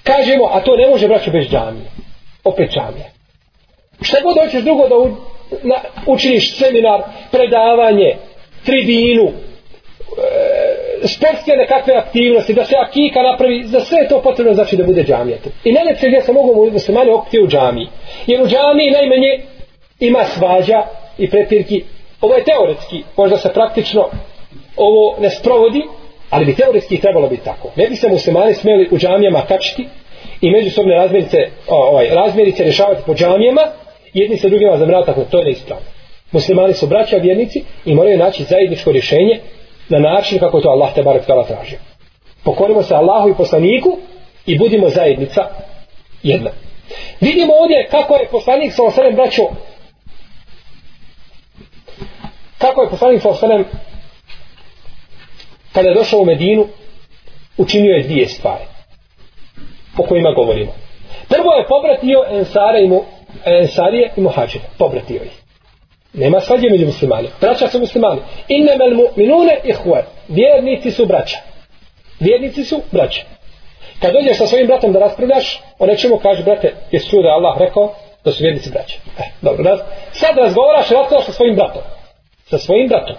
Kažemo, a to ne može braći bez džamije. Opet džamije. Šta god hoćeš drugo da u, na, učiniš seminar, predavanje, tribinu, e, sportske nekakve aktivnosti, da se akika napravi, za sve to potrebno znači da bude džamija. I najljepše gdje se mogu da se mani okupiti u džamiji. Jer u džamiji najmanje ima svađa i prepirki. Ovo je teoretski, možda se praktično ovo ne sprovodi, ali bi teoretski trebalo biti tako. Ne bi se muslimani smeli u džamijama kačiti i međusobne razmjerice, ovaj, razmjerice rješavati po džamijama, jedni sa drugima zamrati, tako to je neispravno. Muslimani su braća vjernici i moraju naći zajedničko rješenje na način kako to Allah te barek tala traži. Pokorimo se Allahu i poslaniku i budimo zajednica jedna. Vidimo ovdje kako je poslanik sa osrem braćo kako je poslanik sa osrem kada je došao u Medinu učinio je dvije stvari po kojima govorimo. Prvo je pobratio Ensare i mu, Ensarije i Muhađire. Pobratio ih. Nema svađe među muslimani. Braća su muslimani. Inne mel mu'minune ihue. Vjernici su braća. Vjernici su braća. Kad dođeš sa svojim bratom da raspravljaš, o nečemu kaže, brate, je čuo da Allah rekao da su vjernici braća. E, dobro, raz... sad razgovaraš i raspravljaš sa svojim bratom. Sa svojim bratom.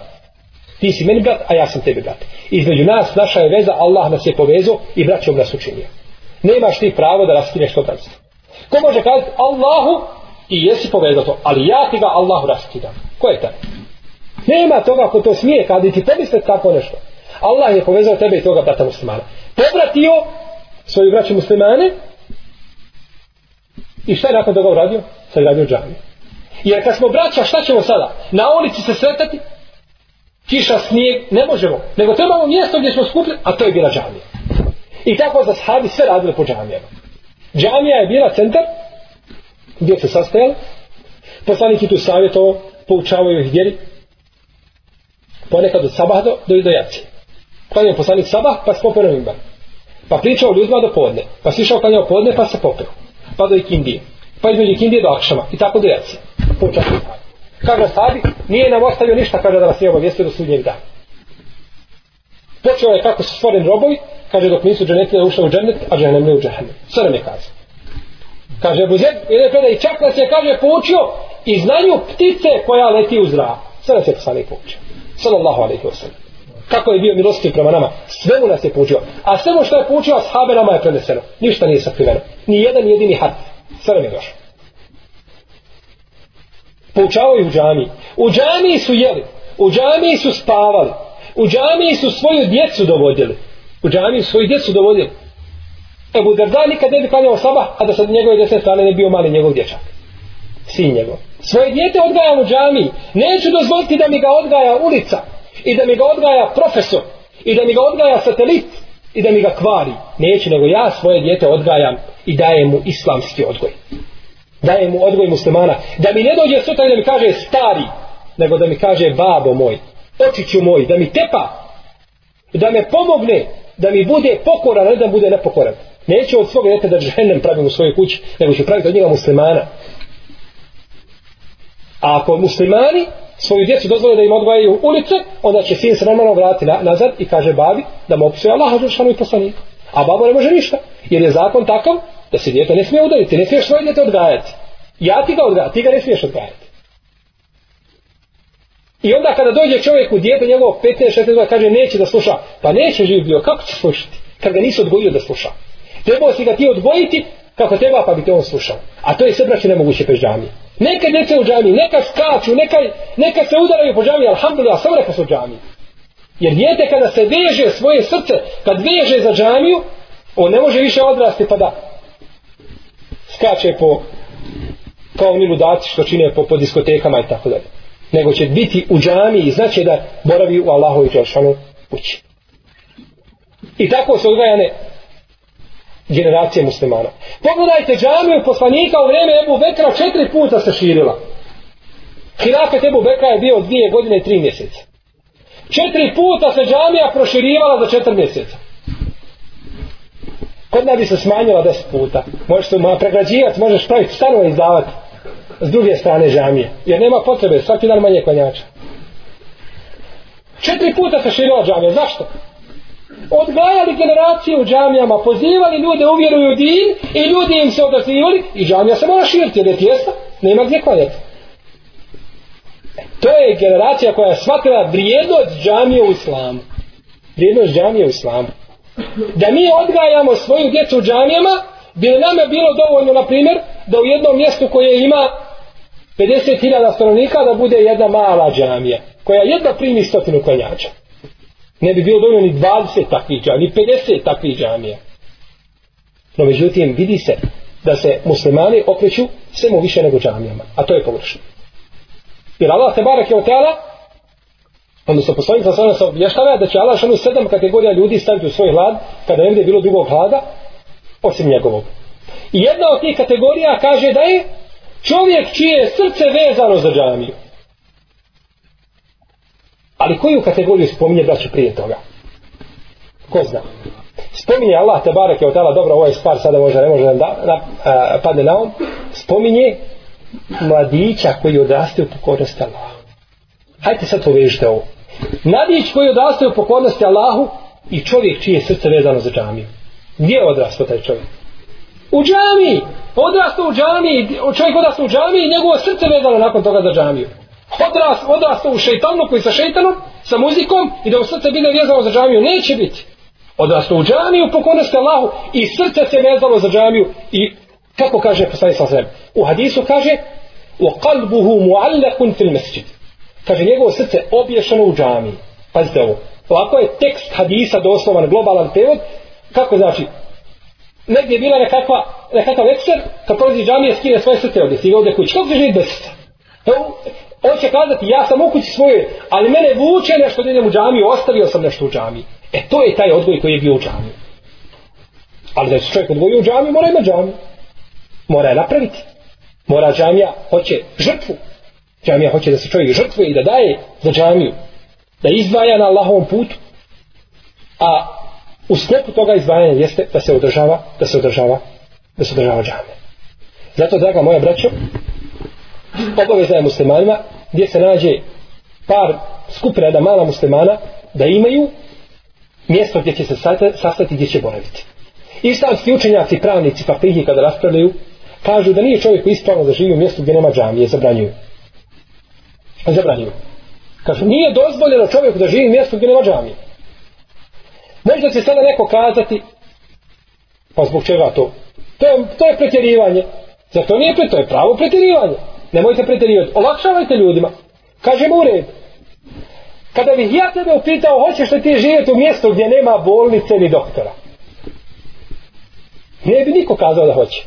Ti si meni brat, a ja sam tebi brat. Između nas, naša je veza, Allah nas je povezao i braćom nas učinio. Nemaš ti pravo da raskineš to tamstvo. Ko može kazati, Allahu, i jesi povezao to, ali ja ti ga Allahu raskidam. Ko je taj? Nema toga ko to smije kaditi, tebi se tako nešto. Allah je povezao tebe i toga brata muslimana. Povratio svoju braću muslimane i šta je nakon toga uradio? Sad je radio džavi. Jer kad smo braća, šta ćemo sada? Na ulici se sretati? Kiša, snijeg, ne možemo. Nego trebamo mjesto gdje smo skupili, a to je bila džamija. I tako za sahabi sve radili po džamijama. Džamija je bila centar gdje se sastajali. Poslanik je tu savjetovo, poučavaju ih djeri, ponekad od sabah do, do, do jaci. Klanio poslanik sabah, pa smo prvo imba. Pa pričao ljudima do podne, pa si išao klanio podne, pa se popeo. Pa do ikindije. Pa između ikindije do akšama, i tako do jaci. Poučavaju ih. Kaže sabi, nije nam ostavio ništa, kaže da vas nije obavijestio do sudnjeg dana. Počeo je kako su stvoreni robovi, kaže dok nisu dženetlija ušli u džennet, a džennem ne u džennem. Sve nam je kazao. Kaže Buzet, jedan predaj, i čak nas je, kaže, poučio i znanju ptice koja leti u zrak. Sve nas je poslanik poučio. Sallallahu alaihi wa sallam. Kako je bio milostiv prema nama, sve mu nas je poučio. A sve mu što je poučio, ashabe nama je preneseno. Ništa nije sakriveno. Ni jedan jedini had. Sve nam je došlo. Poučavaju u džami. U džami su jeli. U džami su spavali. U džami su svoju djecu dovodili. U džami su svoju djecu dovodili. Ebu Darda nikad ne bi klanjao sabah, a da sa njegove desne strane ne bio mali njegov dječak. Sin njegov. Svoje djete odgajam u džami. Neću dozvoliti da mi ga odgaja ulica. I da mi ga odgaja profesor. I da mi ga odgaja satelit. I da mi ga kvari. Neću, nego ja svoje djete odgajam i dajem mu islamski odgoj. Dajem mu odgoj muslimana. Da mi ne dođe sutra i da mi kaže stari. Nego da mi kaže babo moj. Očiću moj. Da mi tepa. Da me pomogne da mi bude pokoran, ne da bude nepokoran. Neće od svoga djeteta da žehennem pravim u svojoj kući, nego će praviti od njega muslimana. A ako muslimani svoju djecu dozvole da im odvajaju ulice, onda će sin se normalno vratiti na, nazad i kaže babi da mu opisuje Allah, Žešanu i poslanik. A babo ne može ništa, jer je zakon takav da se djeto ne smije udaliti, ne smiješ svoje djete odgajati. Ja ti ga odgajati, ti ga ne smiješ odgajati. I onda kada dođe čovjek u djete njegov 15-16 godina kaže neće da sluša, pa neće živio, kako će slušati? Kad ga nisu odgojio da slušati. Trebao si ga ti odvojiti kako treba pa bi te on slušao. A to je sve braće nemoguće pe džami. Neka djece u džami, neka skaču, neka, neka se udaraju po džami, alhamdulillah, sam neka su džami. Jer djete kada se veže svoje srce, kad veže za džamiju, on ne može više odrasti pa da skače po kao oni ludaci što čine po, po diskotekama i tako dalje. Nego će biti u džami i znaće da boravi u Allahovi Đelšanu ući. I tako su odgajane generacije muslimana. Pogledajte džamiju poslanika u vrijeme Ebu Bekra četiri puta se širila. Hilafet Ebu Bekra je bio dvije godine i tri mjeseca. Četiri puta se džamija proširivala za četiri mjeseca. Kod bi se smanjila deset puta. Možeš tu malo pregrađivati, možeš praviti stanova izdavati s druge strane džamije. Jer nema potrebe, svaki dan manje klanjača. Četiri puta se širila džamija. Zašto? odgajali generacije u džamijama, pozivali ljude u vjeru i i ljudi im se odazivali i džamija se mora širiti, jer je tijesta, nema gdje kvaljati. To je generacija koja je shvatila vrijednost džamije u islamu. Vrijednost džamije u islamu. Da mi odgajamo svoju djecu u džamijama, bi je nama bilo dovoljno, na primjer, da u jednom mjestu koje ima 50.000 stanovnika da bude jedna mala džamija koja jedna primi stotinu klanjača. Ne bi bilo dovoljno ni 20 takvih džamija, ni 50 takvih džamija. No međutim, vidi se da se muslimani okreću svemu više nego džamijama. A to je površno. Jer Allah te barak je otela, odnosno poslanica sa sada se obještava da će Allah šanu sedam kategorija ljudi staviti u svoj hlad, kada nemde je bilo drugog hlada, osim njegovog. I jedna od tih kategorija kaže da je čovjek čije je srce vezano za džamiju. Ali koju kategoriju spominje braću prije toga? Ko zna? Spominje Allah, te barek je otala, dobro, ovo je stvar, sada može, ne može da na, na, padne na on. Um. Spominje mladića koji odraste u pokornosti Allahu. Hajde sad povežite ovo. Mladić koji odraste u pokornosti Allahu i čovjek čije srce vezano za džamiju. Gdje je odrasto taj čovjek? U džamiji! Odrasto u džamiji, čovjek odrasto u džamiji i njegovo srce vezano nakon toga za džamiju odras, odrasto u šeitanu koji sa šeitanom, sa muzikom i da u srce bile vezano za džamiju, neće biti. Odrasto u džamiju, pokonio se Allahu i srce se vezalo za džamiju i kako kaže poslani sa zem. U hadisu kaže u kalbuhu muallakun fil mesjid. Kaže njegovo srce obješano u džamiji. Pazite ovo. Ovako je tekst hadisa doslovan globalan prevod. Kako znači? Negdje je bila nekakva, nekakav ekser, kad prolazi džamija, skine svoje srce ovdje, stiga ovdje kući. Kako se živi bez srca? On će kazati, ja sam u kući svoje, ali mene vuče nešto da idem u džami, ostavio sam nešto u džami. E to je taj odgoj koji je bio u džami. Ali da se čovjek odgoji u džami, mora imati džami. Mora je napraviti. Mora džamija, hoće žrtvu. Džamija hoće da se čovjek žrtvuje i da daje za džamiju. Da izdvaja na Allahovom putu. A u sklepu toga izdvajanja jeste da se održava, da se održava, da se održava džamija. Zato, draga moja braćo, obaveza je muslimanima gdje se nađe par skup reda mala muslimana da imaju mjesto gdje će se sastati gdje će boraviti. Islamski učenjaci, pravnici, papihi kada raspravljaju, kažu da nije čovjek ispravno da živi u mjestu gdje nema džamije, zabranjuju. Zabranjuju. Kažu, nije dozvoljeno čovjeku da živi u mjestu gdje nema džamije. Možda će sada neko kazati, pa zbog čega to? To je, to je pretjerivanje. Zato nije pretjerivanje, to je pravo pretjerivanje. Nemojte pretjerivati. Olakšavajte ljudima. Kaže mu red. Kada bih ja tebe upitao, hoćeš li ti živjeti u mjestu gdje nema bolnice ni doktora? Ne bi niko kazao da hoće.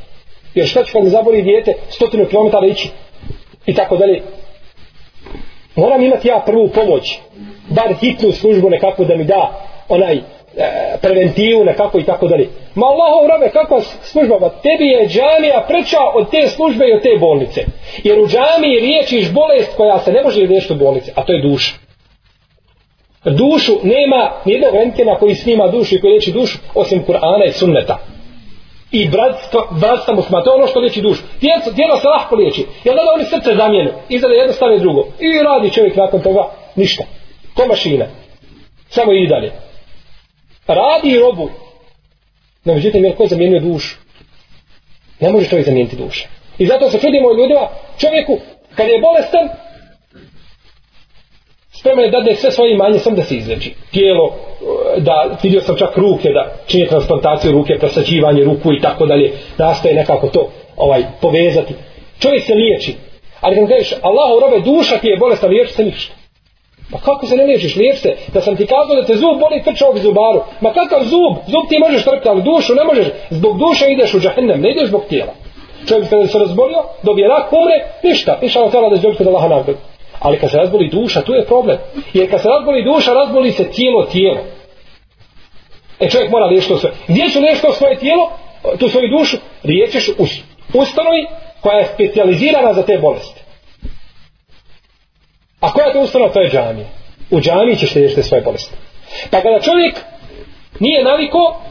Jer šta će kad mi zaboli dijete stotinu kilometara ići? I tako dalje. Moram imati ja prvu pomoć. Bar hitnu službu nekako da mi da onaj Eh, preventivu, nekako i tako dalje. Ma Allaho rabe, kakva služba? Ba, tebi je džamija preča od te službe i od te bolnice. Jer u džamiji riječiš bolest koja se ne može riješiti u bolnici, a to je duša. Dušu nema nijedna rentgena koji snima dušu i koji liječi dušu, osim Kur'ana i sunneta. I bratstva, bratstva musma, to je ono što liječi dušu. Djeca, djeca se lahko liječi. Jel da oni srce zamijenu? Izgleda jedno stane drugo. I radi čovjek nakon toga ništa. To mašina. Samo i dalje radi robu. No, međutim, je li ko zamijenio dušu? Ne može čovjek zamijeniti dušu. I zato se čudimo ljudima, čovjeku, kad je bolestan, spremno je da dne sve svoje imanje sam da se izleđi. Tijelo, e, da vidio sam čak ruke, da čini transplantaciju ruke, presađivanje ruku i tako dalje, nastaje nekako to ovaj povezati. Čovjek se liječi. Ali kad kažeš, Allahu robe, duša ti je bolestan, liječi se ništa. Pa kako se ne liječiš? Liječ se. Da sam ti kazao da te zub boli, trč ovog zubaru. Ma kakav zub? Zub ti možeš trpiti, ali dušu ne možeš. Zbog duše ideš u džahennem, ne ideš zbog tijela. Čovjek kada se razbolio, dobije rak, umre, ništa. Piša vam tjela da zbog kada laha nagrodi. Ali kad se razboli duša, tu je problem. Jer kad se razboli duša, razboli se cijelo tijelo. E čovjek mora liječiti to sve. Gdje su liječiti svoje tijelo, tu svoju dušu? Liječiš u ustanovi koja je specializirana za te bolesti. A koja ti ustanova? To je džamija. U džamiji ćeš liječiti svoje bolesti. Pa kada čovjek nije naviko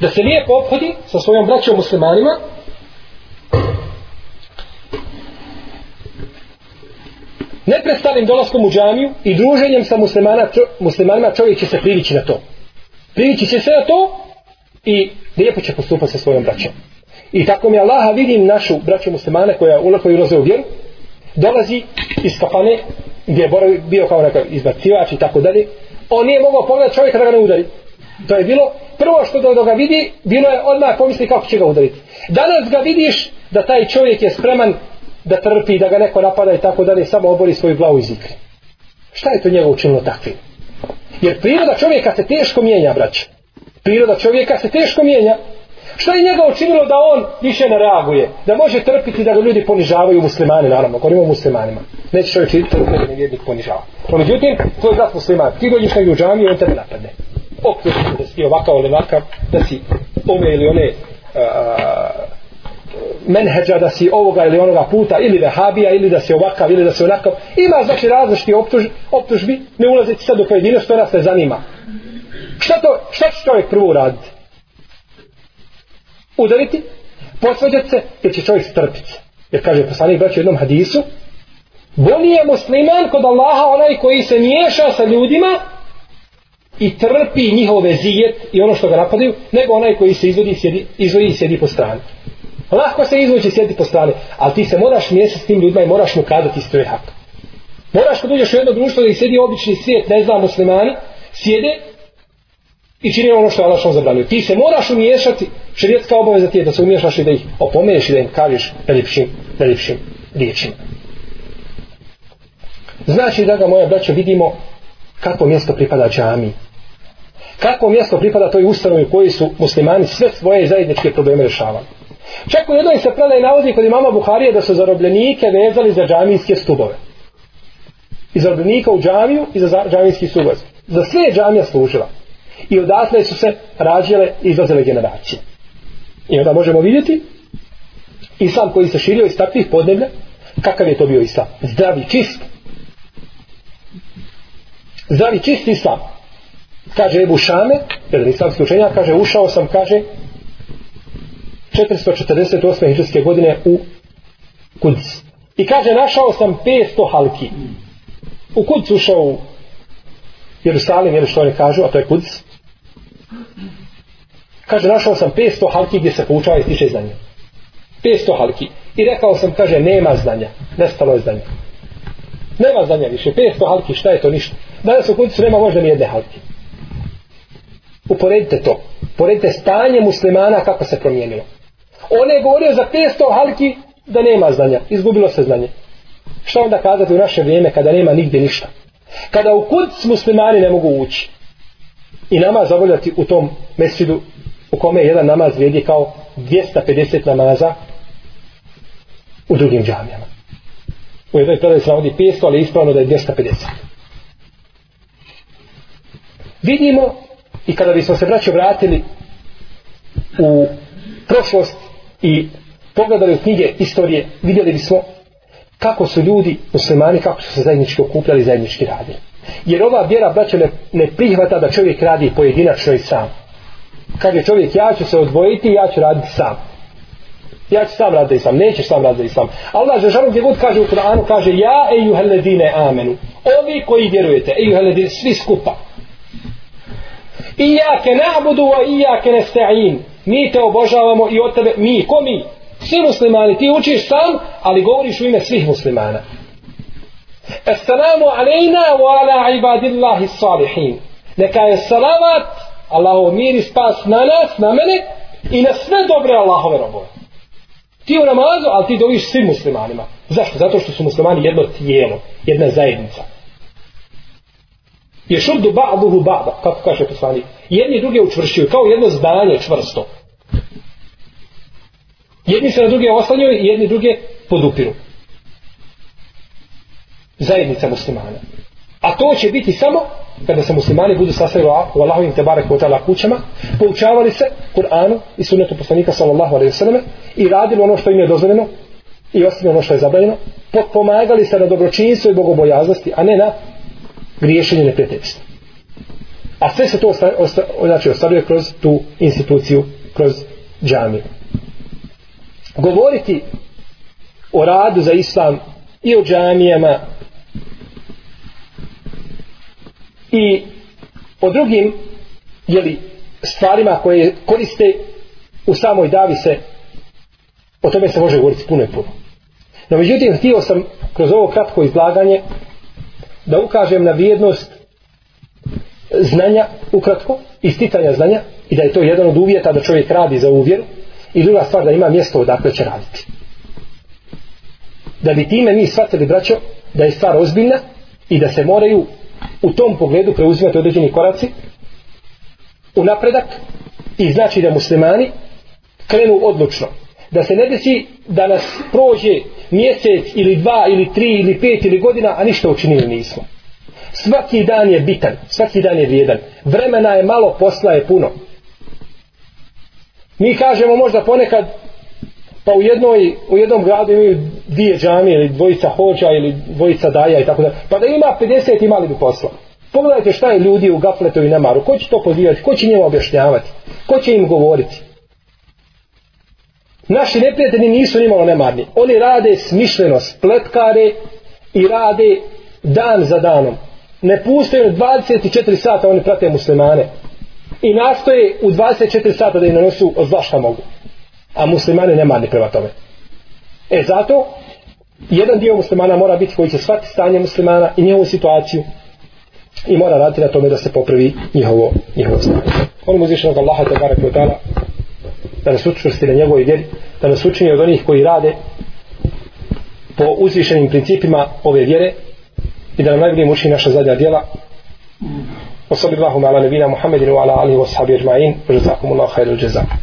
da se lijepo obhodi sa svojom braćom muslimanima, neprestanim dolaskom u džamiju i druženjem sa muslimana, muslimanima čovjek će se privići na to. Privići će se na to i lijepo će postupati sa svojom braćom. I tako mi Allaha vidim našu braću muslimane koja ulako i ulaze u vjeru, dolazi iz kafane gdje je bio kao nekak izbacivač i tako dalje, on nije mogao pogledati čovjeka da ga ne udari. To je bilo prvo što do ga vidi, bilo je odmah pomisli kako će ga udariti. Danas ga vidiš da taj čovjek je spreman da trpi, da ga neko napada i tako dalje, samo obori svoju glavu i zikri. Šta je to njega učinilo takvim? Jer priroda čovjeka se teško mijenja, brać. Priroda čovjeka se teško mijenja. Što je njega učinilo da on više ne reaguje? Da može trpiti da ga ljudi ponižavaju muslimani, naravno, govorimo o muslimanima. Neće čovjek činiti trpiti da ga vjernik ponižava. To međutim, to je zat musliman. Ti dođiš kaj u džami, on tebe napadne. Oključi da si ovakav ili ovakav, da si ove ili one a, menheđa, da si ovoga ili onoga puta, ili vehabija, ili da si ovakav, ili da si onakav. Ima znači različiti optuž, optužbi, ne ulazeći sad u pojedinost, to nas ne zanima. Šta to, šta će čovjek prvo uraditi? udariti, posvađati se, jer će čovjek strpiti. Jer kaže poslanik braći u jednom hadisu, bolji je musliman kod Allaha onaj koji se miješa sa ljudima i trpi njihove zijet i ono što ga napadaju, nego onaj koji se izvodi, sjedi, izvodi i sjedi po strani. Lahko se izvući i sjediti po strani, ali ti se moraš mjesec s tim ljudima i moraš mu kazati isto je hak. Moraš kad uđeš u jedno društvo da sjedi obični svijet, ne znam, muslimani, sjede i čine ono što je Allah zabranio. Ti se moraš umiješati, širijetska obaveza ti je da se umiješaš i da ih opomeneš i da im kažeš najljepšim, najljepšim riječima. Znači, draga moja braća, vidimo kako mjesto pripada džami. Kako mjesto pripada toj ustanovi u kojoj su muslimani sve svoje zajedničke probleme rešavali. Čak u jednoj se prele navodi kod imama Buharije da su zarobljenike vezali za džamijske stubove. I zarobljenika u džamiju i za džamijski stubove. Za sve je džamija služila i odatle su se rađile i izlazile generacije. I onda možemo vidjeti islam koji se širio iz takvih podneblja, kakav je to bio islam? Zdravi, čist. Zdravi, čist islam. Kaže Ebu Šame, jedan islamski učenja, kaže, ušao sam, kaže, 448. hiđarske godine u Kudz. I kaže, našao sam 500 halki. U Kudz ušao u Jerusalim, jer što oni kažu, a to je Kudz. Kaže, našao sam 500 halki gdje se poučava i tiče znanja. 500 halki. I rekao sam, kaže, nema znanja. Nestalo je znanje. Nema znanja više. 500 halki, šta je to ništa? Danas u kodicu nema možda ni jedne halki. Uporedite to. Uporedite stanje muslimana kako se promijenilo. On je govorio za 500 halki da nema znanja. Izgubilo se znanje. Šta onda kazati u naše vrijeme kada nema nigdje ništa? Kada u kudic muslimani ne mogu ući i nama zavoljati u tom mesidu u kome jedan namaz vrijedi kao 250 namaza u drugim džamijama. U jednoj predaj se navodi 500, ali ispravno da je 250. Vidimo, i kada bismo se braćo vratili u prošlost i pogledali u knjige istorije, vidjeli bismo kako su ljudi muslimani, kako su se zajednički okupljali, zajednički radili. Jer ova vjera, braćo, ne, ne prihvata da čovjek radi pojedinačno i sam kaže čovjek ja ću se odvojiti ja ću raditi sam ja ću sam raditi sam nećeš sam raditi sam Allah je žarom gdje god kaže u Kur'anu kaže ja ejuheledine amenu ovi koji vjerujete ejuheledine svi skupa i ja ke nabudu a i ja ke nesta'in mi te obožavamo i od tebe mi ko mi svi muslimani ti učiš sam ali govoriš u ime svih muslimana Assalamu alejna wa ala ibadillahi salihin. Neka je salavat Allahov mir i spas na nas, na mene i na sve dobre Allahove robove. Ti u namazu, ali ti doviš svim muslimanima. Zašto? Zato što su muslimani jedno tijelo, jedna zajednica. Je šurdu ba'duhu ba'da, kako kaže poslanik. Jedni i druge učvršćuju, kao jedno zdanje čvrsto. Jedni se na druge oslanjuju, jedni druge podupiru. Zajednica muslimana. A to će biti samo kada se muslimani budu sastavili u Allahovim tebarek u tala kućama, poučavali se Kur'anu i sunetu poslanika sallallahu alaihi sallam i radili ono što im je dozvoljeno i ostavili ono što je zabranjeno, potpomagali se na dobročinstvo i bogobojaznosti, a ne na griješenje neprijateljstva. A sve se to ostavlja, ostavlja, znači ostavlja kroz tu instituciju, kroz džamiju. Govoriti o radu za islam i o džamijama i o drugim jeli, stvarima koje koriste u samoj davi se o tome se može govoriti puno i puno. No međutim, htio sam kroz ovo kratko izlaganje da ukažem na vrijednost znanja ukratko, isticanja znanja i da je to jedan od uvjeta da čovjek radi za uvjeru i druga stvar da ima mjesto odakle će raditi. Da bi time mi shvatili braćo da je stvar ozbiljna i da se moraju u tom pogledu preuzimati određeni koraci u napredak i znači da muslimani krenu odlučno. Da se ne desi da nas prođe mjesec ili dva ili tri ili pet ili godina, a ništa učinili nismo. Svaki dan je bitan, svaki dan je vrijedan. Vremena je malo, posla je puno. Mi kažemo možda ponekad pa u jednoj u jednom gradu imaju dvije džamije ili dvojica hođa ili dvojica daja i tako da pa da ima 50 imali bi posla pogledajte šta je ljudi u gafletu i nemaru ko će to podijeliti ko će njima objašnjavati ko će im govoriti naši neprijatelji nisu nimalo nemarni oni rade smišljeno spletkare i rade dan za danom ne pustaju 24 sata oni prate muslimane i nastoje u 24 sata da im nanosu od zla šta mogu a muslimani nemarni prema tome. E zato, jedan dio muslimana mora biti koji će shvati stanje muslimana i njihovu situaciju i mora raditi na tome da se popravi njihovo, njihovo stanje. On mu zvišenog Allaha te barak da nas učvrsti na njegovoj vjeri, da nas učini od onih koji rade po uzvišenim principima ove vjere i da nam najbolje muči naša zadnja djela وصلى الله على نبينا محمد وعلى اله وصحبه اجمعين وجزاكم الله خير الجزاء